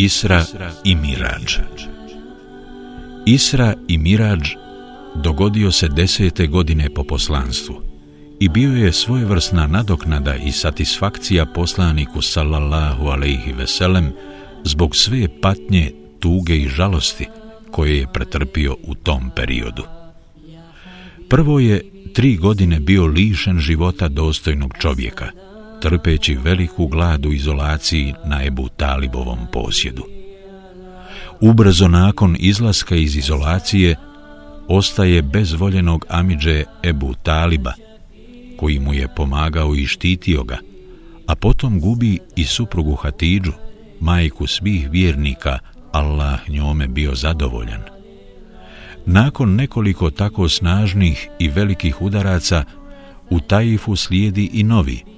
Isra i Mirađ Isra i Mirađ dogodio se desete godine po poslanstvu i bio je svojevrsna nadoknada i satisfakcija poslaniku sallallahu alaihi veselem zbog sve patnje, tuge i žalosti koje je pretrpio u tom periodu. Prvo je tri godine bio lišen života dostojnog čovjeka, trpeći veliku gladu u izolaciji na Ebu Talibovom posjedu. Ubrzo nakon izlaska iz izolacije ostaje bez voljenog Amidže Ebu Taliba, koji mu je pomagao i štitio ga, a potom gubi i suprugu Hatidžu, majku svih vjernika, Allah njome bio zadovoljan. Nakon nekoliko tako snažnih i velikih udaraca, u Taifu slijedi i novi.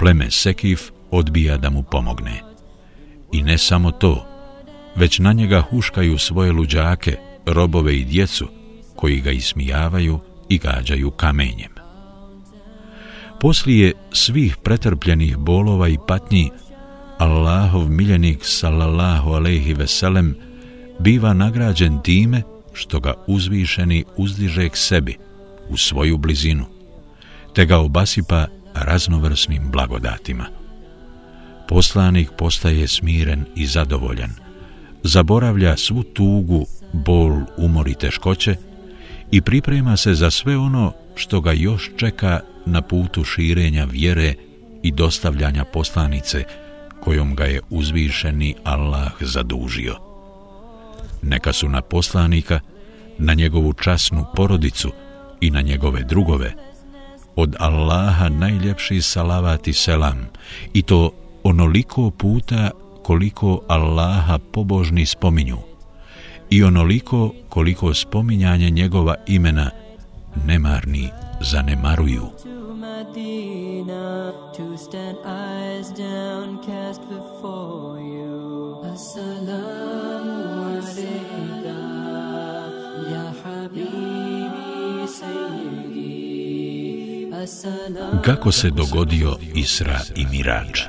Pleme Sekif odbija da mu pomogne. I ne samo to, već na njega huškaju svoje luđake, robove i djecu, koji ga ismijavaju i gađaju kamenjem. Poslije svih pretrpljenih bolova i patnji, Allahov miljenik sallallahu alejhi ve sellem biva nagrađen time što ga uzvišeni uzdiže k sebi u svoju blizinu te ga obasipa raznovrsnim blagodatima. Poslanik postaje smiren i zadovoljan, zaboravlja svu tugu, bol, umor i teškoće i priprema se za sve ono što ga još čeka na putu širenja vjere i dostavljanja poslanice kojom ga je uzvišeni Allah zadužio. Neka su na poslanika, na njegovu časnu porodicu i na njegove drugove, od Allaha najljepši salavat i selam, i to onoliko puta koliko Allaha pobožni spominju, i onoliko koliko spominjanje njegova imena nemarni zanemaruju. To stand eyes downcast before you Assalamu alayka Ya habibi Sayyid. Kako se dogodio Isra i Mirač?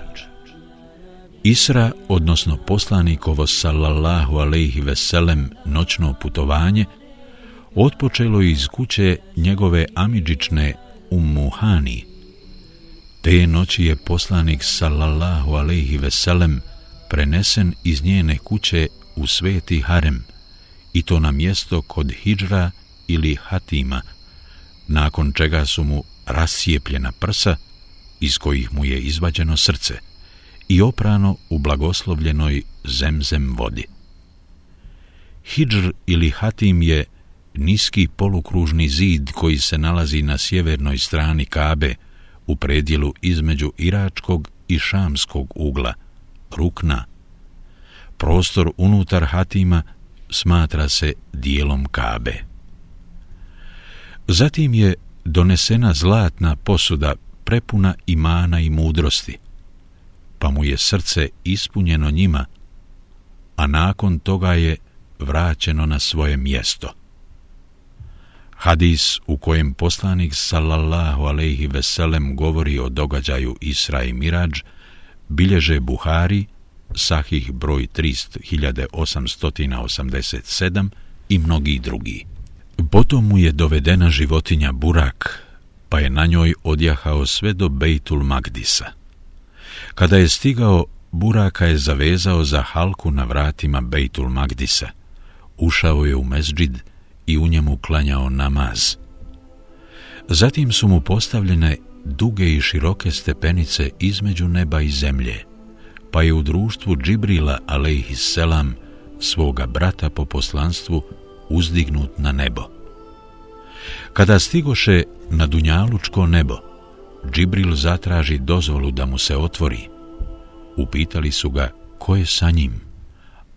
Isra, odnosno poslanikovo sallallahu alaihi veselem noćno putovanje, otpočelo je iz kuće njegove amidžične Ummuhani. Te noći je poslanik sallallahu alaihi veselem prenesen iz njene kuće u sveti harem i to na mjesto kod hijđra ili hatima, nakon čega su mu rasijepljena prsa iz kojih mu je izvađeno srce i oprano u blagoslovljenoj zemzem vodi. Hidžr ili hatim je niski polukružni zid koji se nalazi na sjevernoj strani Kabe u predjelu između iračkog i šamskog ugla, rukna. Prostor unutar hatima smatra se dijelom Kabe. Zatim je donesena zlatna posuda prepuna imana i mudrosti, pa mu je srce ispunjeno njima, a nakon toga je vraćeno na svoje mjesto – Hadis u kojem poslanik sallallahu alejhi ve sellem govori o događaju Isra i Mirađ bilježe Buhari sahih broj 3887 i mnogi drugi. Potom mu je dovedena životinja Burak, pa je na njoj odjahao sve do Bejtul Magdisa. Kada je stigao, Buraka je zavezao za halku na vratima Bejtul Magdisa. Ušao je u mezđid i u njemu klanjao namaz. Zatim su mu postavljene duge i široke stepenice između neba i zemlje, pa je u društvu Džibrila, alejhisselam, svoga brata po poslanstvu, uzdignut na nebo. Kada stigoše na Dunjalučko nebo, Džibril zatraži dozvolu da mu se otvori. Upitali su ga ko je sa njim,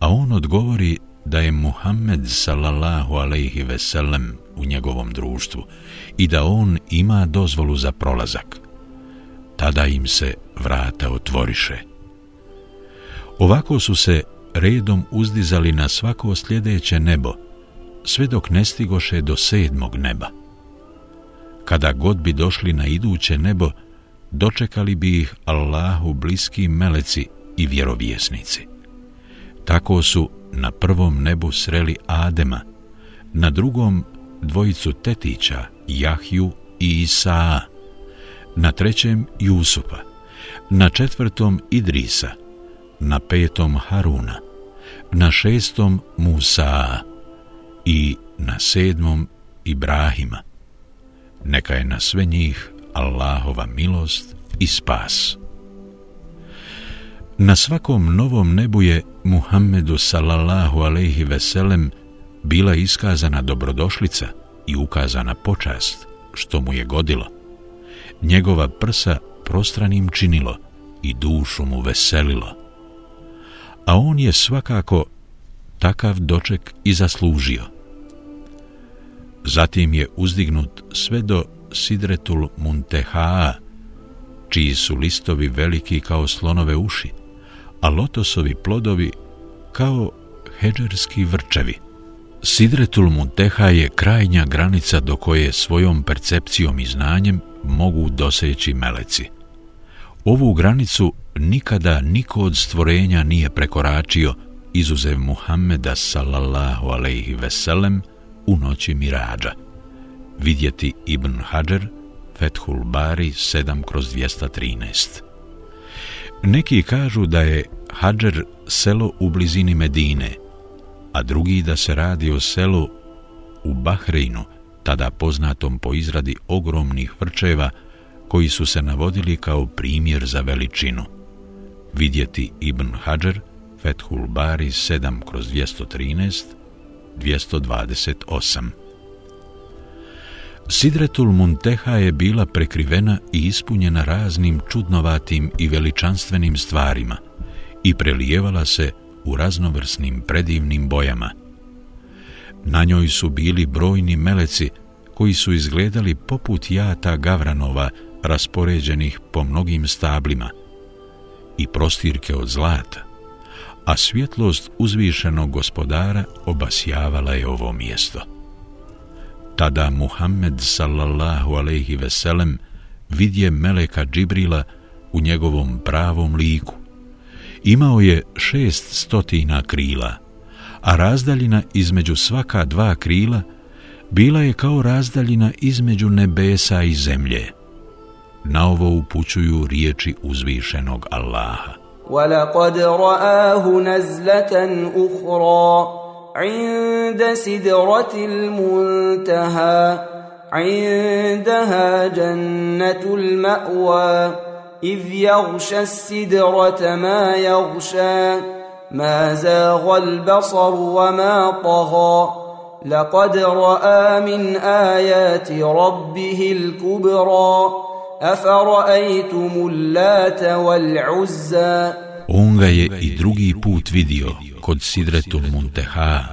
a on odgovori da je Muhammed sallallahu alejhi ve sellem u njegovom društvu i da on ima dozvolu za prolazak. Tada im se vrata otvoriše. Ovako su se redom uzdizali na svako sljedeće nebo, sve dok ne stigoše do sedmog neba. Kada god bi došli na iduće nebo, dočekali bi ih Allahu bliski meleci i vjerovjesnici Tako su na prvom nebu sreli Adema, na drugom dvojicu tetića, Jahju i Isaa, na trećem Jusupa, na četvrtom Idrisa, na petom Haruna, na šestom Musaa, i na sedmom Ibrahima. Neka je na sve njih Allahova milost i spas. Na svakom novom nebu je Muhammedu sallallahu alaihi veselem bila iskazana dobrodošlica i ukazana počast, što mu je godilo. Njegova prsa prostranim činilo i dušu mu veselilo. A on je svakako takav doček i zaslužio. Zatim je uzdignut sve do Sidretul Muntehaa, čiji su listovi veliki kao slonove uši, a lotosovi plodovi kao heđerski vrčevi. Sidretul Munteha je krajnja granica do koje svojom percepcijom i znanjem mogu doseći meleci. Ovu granicu nikada niko od stvorenja nije prekoračio, izuzev Muhammeda sallallahu alaihi veselem u noći mirađa. Vidjeti Ibn Hajar, Fethul Bari 7 kroz 213. Neki kažu da je Hadžer selo u blizini Medine, a drugi da se radi o selu u Bahreinu, tada poznatom po izradi ogromnih vrčeva koji su se navodili kao primjer za veličinu. Vidjeti Ibn Hadžer, Fethul Bari 7 kroz 213, 228. Sidretul Munteha je bila prekrivena i ispunjena raznim čudnovatim i veličanstvenim stvarima i prelijevala se u raznovrsnim predivnim bojama. Na njoj su bili brojni meleci koji su izgledali poput jata gavranova raspoređenih po mnogim stablima i prostirke od zlata, a svjetlost uzvišenog gospodara obasjavala je ovo mjesto. Tada Muhammed sallallahu alaihi veselem vidje Meleka Džibrila u njegovom pravom liku. Imao je šest stotina krila, a razdaljina između svaka dva krila bila je kao razdaljina između nebesa i zemlje. Na ovo upućuju riječi uzvišenog Allaha. وَلَقَدْ رَآهُ نَزْلَةً أُخْرَى عند سدرة المنتهى عندها جنة المأوى إذ يغشى السدرة ما يغشى ما زاغ البصر وما طغى. لقد رأى من آيات ربه الكبرى. أفرأيتم اللات والعزى On ga je i drugi put vidio kod Sidretul Munteha,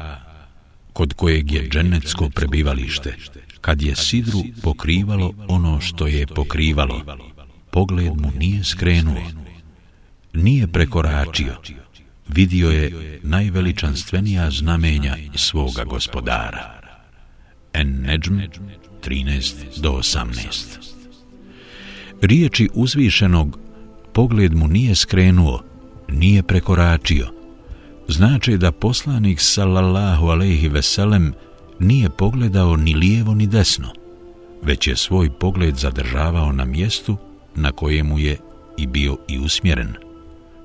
kod kojeg je dženecko prebivalište, kad je Sidru pokrivalo ono što je pokrivalo. Pogled mu nije skrenuo, nije prekoračio, vidio je najveličanstvenija znamenja svoga gospodara. En Neđm 13 do 18 Riječi uzvišenog pogled mu nije skrenuo, nije prekoračio. Znači da poslanik sallallahu alejhi ve sellem nije pogledao ni lijevo ni desno, već je svoj pogled zadržavao na mjestu na kojemu je i bio i usmjeren,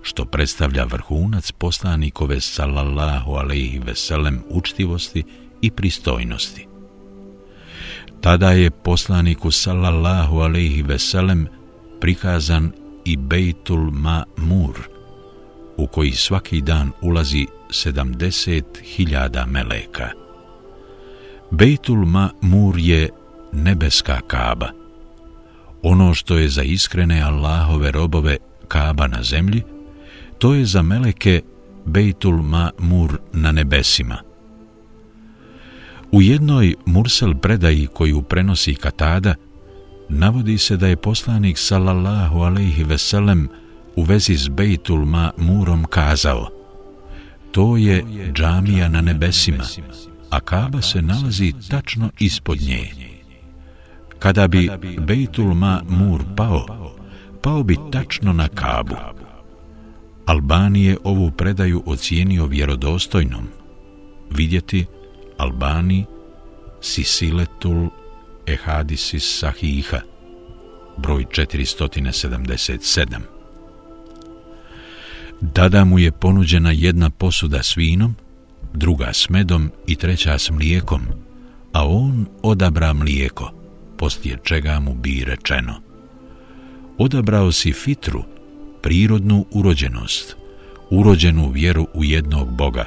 što predstavlja vrhunac poslanikove sallallahu alejhi ve sellem učtivosti i pristojnosti. Tada je poslaniku sallallahu alaihi ve sellem prikazan i Bejtul Ma'mur, u koji svaki dan ulazi 70.000 meleka. Bejtul Ma'mur je nebeska kaba. Ono što je za iskrene Allahove robove kaba na zemlji, to je za meleke Bejtul Ma'mur na nebesima. U jednoj Mursel predaji koju prenosi Katada, navodi se da je poslanik sallallahu alejhi ve sellem u vezi s Bejtul Murom kazao To je džamija na nebesima, a Kaba se nalazi tačno ispod nje. Kada bi Bejtul Mur pao, pao bi tačno na Kabu. Albanije ovu predaju ocijenio vjerodostojnom. Vidjeti Albani Sisiletul Ehadisis Sahiha, broj 477. Tada mu je ponuđena jedna posuda s vinom, druga s medom i treća s mlijekom, a on odabra mlijeko, poslije čega mu bi rečeno. Odabrao si fitru, prirodnu urođenost, urođenu vjeru u jednog Boga,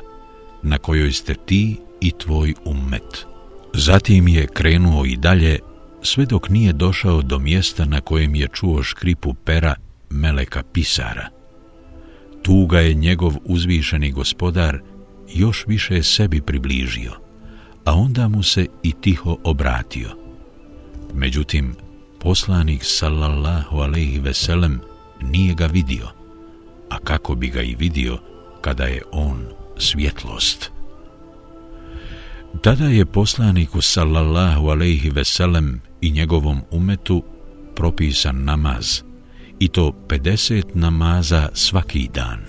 na kojoj ste ti i tvoj ummet. Zatim je krenuo i dalje, sve dok nije došao do mjesta na kojem je čuo škripu pera Meleka Pisara. Tu ga je njegov uzvišeni gospodar još više sebi približio, a onda mu se i tiho obratio. Međutim, poslanik sallallahu alaihi veselem nije ga vidio, a kako bi ga i vidio kada je on svjetlost. Tada je poslaniku sallallahu alaihi veselem i njegovom umetu propisan namaz, i to 50 namaza svaki dan.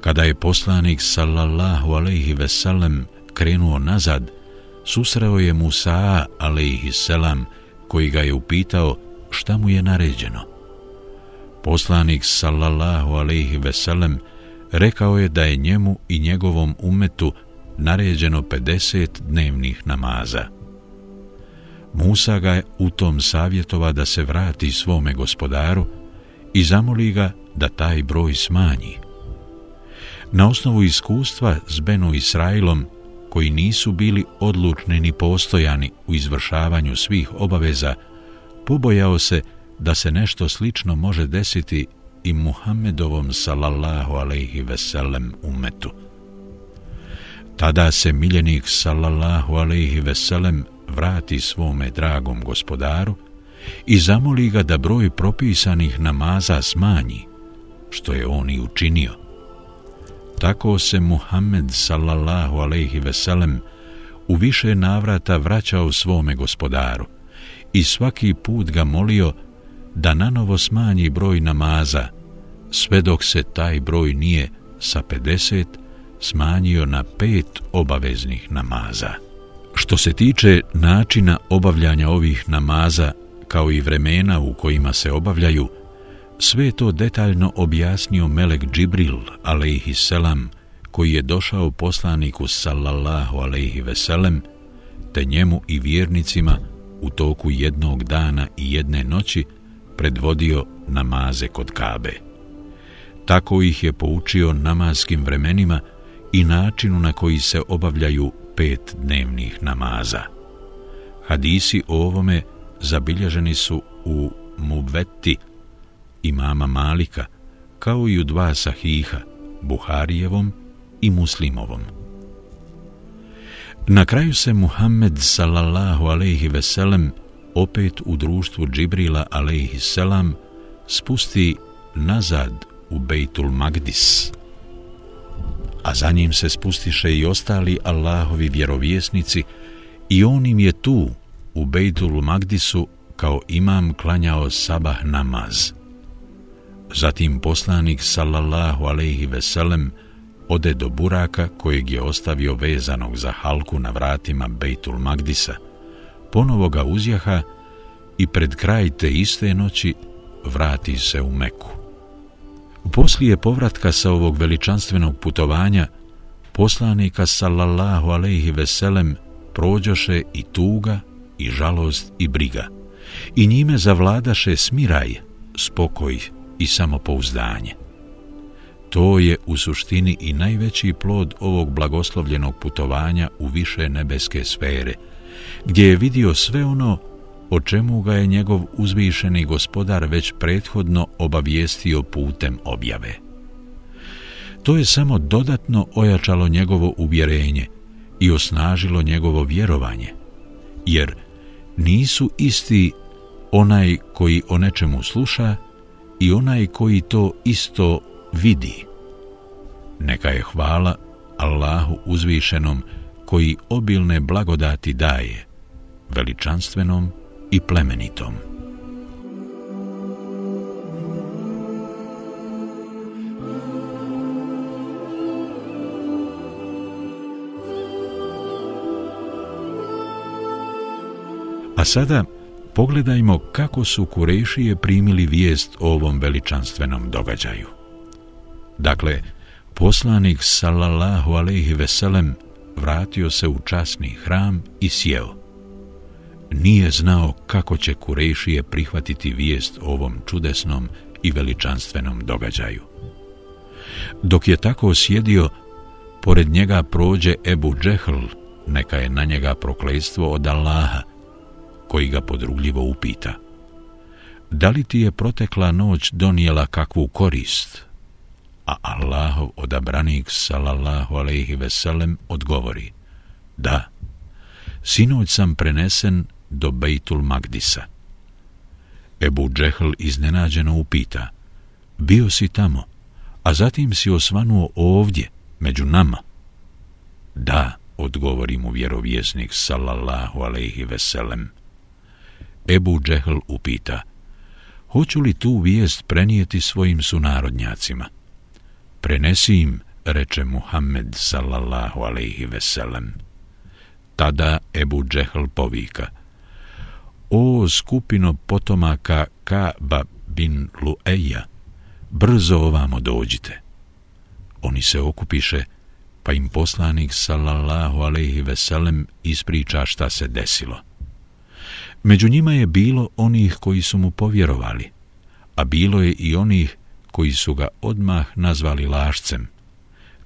Kada je poslanik sallallahu alaihi veselem krenuo nazad, susreo je Musa alejhi selam koji ga je upitao šta mu je naređeno. Poslanik sallallahu alaihi veselem rekao je da je njemu i njegovom umetu naređeno 50 dnevnih namaza. Musa ga je u tom savjetova da se vrati svome gospodaru i zamoli ga da taj broj smanji. Na osnovu iskustva s Benu Israilom, koji nisu bili odlučni ni postojani u izvršavanju svih obaveza, pobojao se da se nešto slično može desiti i Muhammedovom sallallahu alaihi veselem umetu. Tada se miljenik sallallahu alaihi veselem vrati svome dragom gospodaru i zamoli ga da broj propisanih namaza smanji, što je on i učinio. Tako se Muhammed sallallahu alaihi veselem u više navrata vraćao svome gospodaru i svaki put ga molio da nanovo smanji broj namaza, sve dok se taj broj nije sa 50 smanjio na pet obaveznih namaza. Što se tiče načina obavljanja ovih namaza, kao i vremena u kojima se obavljaju, sve to detaljno objasnio Melek Džibril, alaihi selam, koji je došao poslaniku sallallahu alaihi veselem, te njemu i vjernicima u toku jednog dana i jedne noći predvodio namaze kod Kabe. Tako ih je poučio namaskim vremenima i načinu na koji se obavljaju pet dnevnih namaza. Hadisi o ovome zabilježeni su u Mubveti imama Malika, kao i u dva sahiha, Buharijevom i Muslimovom. Na kraju se Muhammed sallallahu alejhi ve sellem opet u društvu Džibrila alejhi selam spusti nazad u Bejtul Magdis, a za njim se spustiše i ostali Allahovi vjerovjesnici i on im je tu u Bejtul Magdisu kao imam klanjao sabah namaz. Zatim poslanik sallallahu alejhi ve sellem ode do buraka kojeg je ostavio vezanog za halku na vratima Bejtul Magdisa, ponovo ga uzjaha i pred kraj te iste noći vrati se u Meku. Poslije povratka sa ovog veličanstvenog putovanja, poslanika sallallahu alejhi ve sellem prođoše i tuga i žalost i briga i njime zavladaše smiraj, spokoj i samopouzdanje. To je u suštini i najveći plod ovog blagoslovljenog putovanja u više nebeske sfere, gdje je vidio sve ono o čemu ga je njegov uzvišeni gospodar već prethodno obavijestio putem objave. To je samo dodatno ojačalo njegovo uvjerenje i osnažilo njegovo vjerovanje, jer nisu isti onaj koji o nečemu sluša i onaj koji to isto vidi. Neka je hvala Allahu uzvišenom koji obilne blagodati daje, veličanstvenom i plemenitom. A sada pogledajmo kako su Kurešije primili vijest o ovom veličanstvenom događaju. Dakle, poslanik sallallahu alejhi ve sellem vratio se u časni hram i sjeo. Nije znao kako će Kurešije prihvatiti vijest o ovom čudesnom i veličanstvenom događaju. Dok je tako sjedio, pored njega prođe Ebu Džehl, neka je na njega prokledstvo od Allaha, koji ga podrugljivo upita. Da li ti je protekla noć donijela kakvu korist? A Allahov odabranik, salallahu alaihi veselem, odgovori. Da, sinoć sam prenesen do Bejtul Magdisa. Ebu Džehl iznenađeno upita. Bio si tamo, a zatim si osvanuo ovdje, među nama. Da, odgovori mu vjerovjesnik, sallallahu alaihi veselem. Ebu Džehl upita, hoću li tu vijest prenijeti svojim sunarodnjacima? Prenesi im, reče Muhammed sallallahu alaihi veselem. Tada Ebu Džehl povika, O skupino potomaka Ka'ba bin Lu'eja, brzo ovamo dođite. Oni se okupiše, pa im poslanik sallallahu alaihi veselem ispriča šta se desilo. Među njima je bilo onih koji su mu povjerovali, a bilo je i onih koji su ga odmah nazvali lašcem,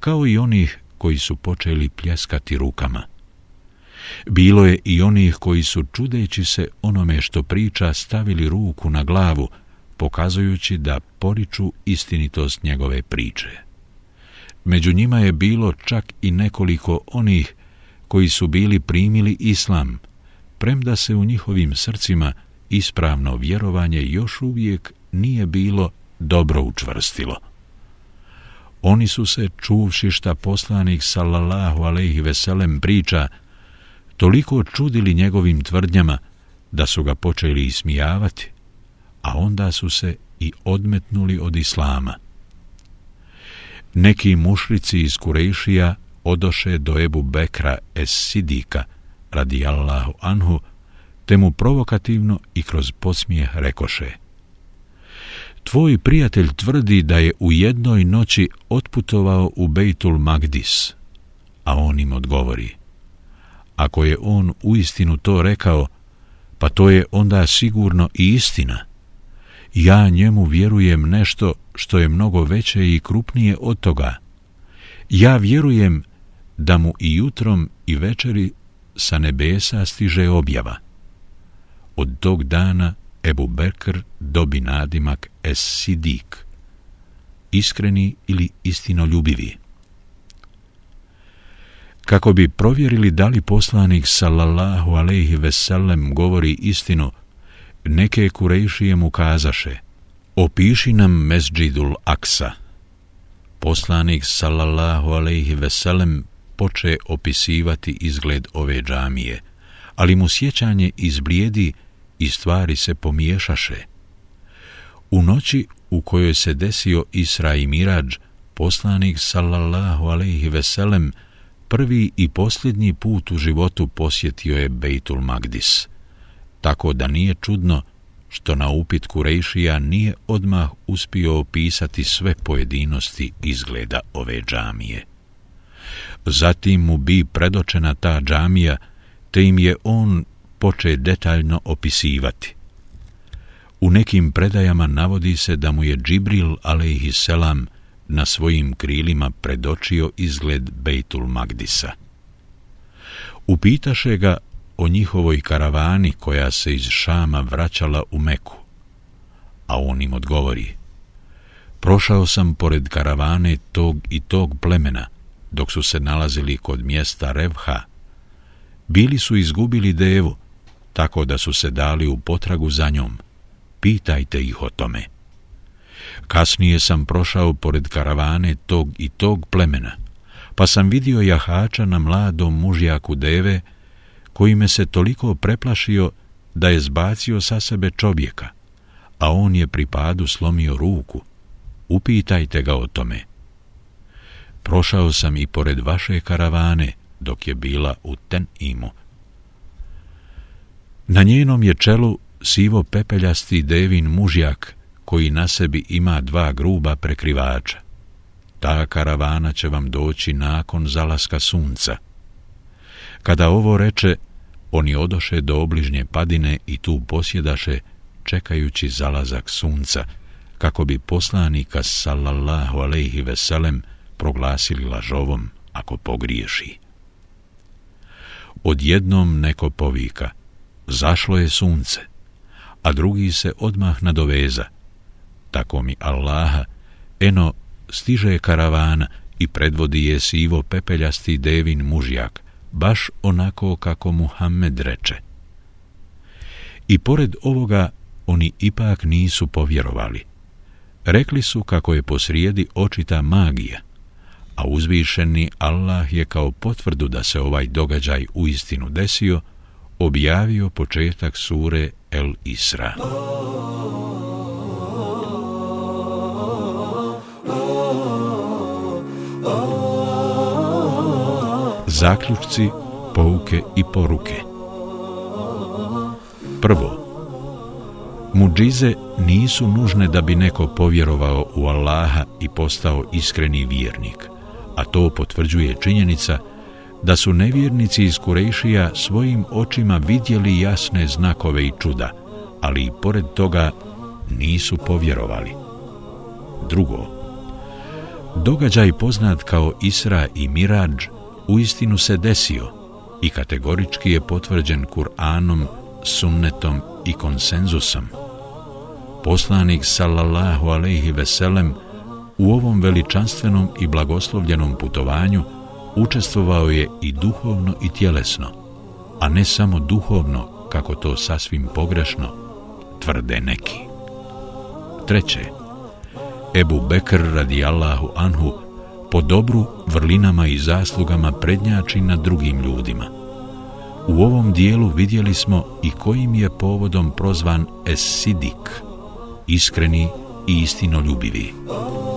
kao i onih koji su počeli pljeskati rukama. Bilo je i onih koji su, čudeći se onome što priča, stavili ruku na glavu, pokazujući da poriču istinitost njegove priče. Među njima je bilo čak i nekoliko onih koji su bili primili islam, premda se u njihovim srcima ispravno vjerovanje još uvijek nije bilo dobro učvrstilo. Oni su se, čuvši šta poslanik sallallahu alaihi veselem priča, toliko čudili njegovim tvrdnjama da su ga počeli ismijavati, a onda su se i odmetnuli od islama. Neki mušrici iz Kurejšija odoše do Ebu Bekra es Sidika, radi Allahu anhu, te mu provokativno i kroz posmijeh rekoše Tvoj prijatelj tvrdi da je u jednoj noći otputovao u Bejtul Magdis, a on im odgovori Ako je on u istinu to rekao, pa to je onda sigurno i istina. Ja njemu vjerujem nešto što je mnogo veće i krupnije od toga. Ja vjerujem da mu i jutrom i večeri sa nebesa stiže objava. Od tog dana Ebu Bekr dobi nadimak Es Sidik, iskreni ili istinoljubivi. Kako bi provjerili da li poslanik sallallahu alejhi ve sellem govori istinu, neke kurejšije mu kazaše: Opiši nam Mesdžidul Aksa. Poslanik sallallahu alejhi ve sellem poče opisivati izgled ove džamije, ali mu sjećanje izblijedi i stvari se pomiješaše. U noći u kojoj se desio Isra i Mirađ, poslanik sallallahu alejhi ve sellem prvi i posljednji put u životu posjetio je Bejtul Magdis, tako da nije čudno što na upit Kurejšija nije odmah uspio opisati sve pojedinosti izgleda ove džamije. Zatim mu bi predočena ta džamija, te im je on poče detaljno opisivati. U nekim predajama navodi se da mu je Džibril alejhiselam na svojim krilima predočio izgled Bejtul Magdisa. Upitaše ga o njihovoj karavani koja se iz Šama vraćala u Meku, a on im odgovori Prošao sam pored karavane tog i tog plemena, dok su se nalazili kod mjesta Revha. Bili su izgubili devu, tako da su se dali u potragu za njom. Pitajte ih o tome. Kasnije sam prošao pored karavane tog i tog plemena, pa sam vidio jahača na mladom mužjaku deve, koji me se toliko preplašio da je zbacio sa sebe čovjeka, a on je pri padu slomio ruku. Upitajte ga o tome. Prošao sam i pored vaše karavane, dok je bila u ten imu. Na njenom je čelu sivo pepeljasti devin mužjak koji na sebi ima dva gruba prekrivača. Ta karavana će vam doći nakon zalaska sunca. Kada ovo reče, oni odoše do obližnje padine i tu posjedaše, čekajući zalazak sunca, kako bi poslanika sallallahu alejhi ve sellem proglasili lažovom ako pogriješi. Odjednom neko povika, zašlo je sunce, a drugi se odmah nadoveza. Tako mi Allaha, eno, stiže karavana i predvodi je sivo pepeljasti devin mužjak, baš onako kako Muhammed reče. I pored ovoga oni ipak nisu povjerovali. Rekli su kako je posrijedi očita magija, a uzvišeni Allah je kao potvrdu da se ovaj događaj u istinu desio, objavio početak sure El Isra. Zaključci, pouke i poruke Prvo, muđize nisu nužne da bi neko povjerovao u Allaha i postao iskreni vjernik, a to potvrđuje činjenica da su nevjernici iz Kurejšija svojim očima vidjeli jasne znakove i čuda, ali i pored toga nisu povjerovali. Drugo, događaj poznat kao Isra i Mirađ uistinu se desio i kategorički je potvrđen Kur'anom, sunnetom i konsenzusom. Poslanik sallallahu alejhi ve sellem u ovom veličanstvenom i blagoslovljenom putovanju učestvovao je i duhovno i tjelesno, a ne samo duhovno, kako to sasvim pogrešno tvrde neki. Treće, Ebu Bekr radijallahu anhu po dobru, vrlinama i zaslugama prednjači na drugim ljudima. U ovom dijelu vidjeli smo i kojim je povodom prozvan Esidik, iskreni i istinoljubivi. ljubivi.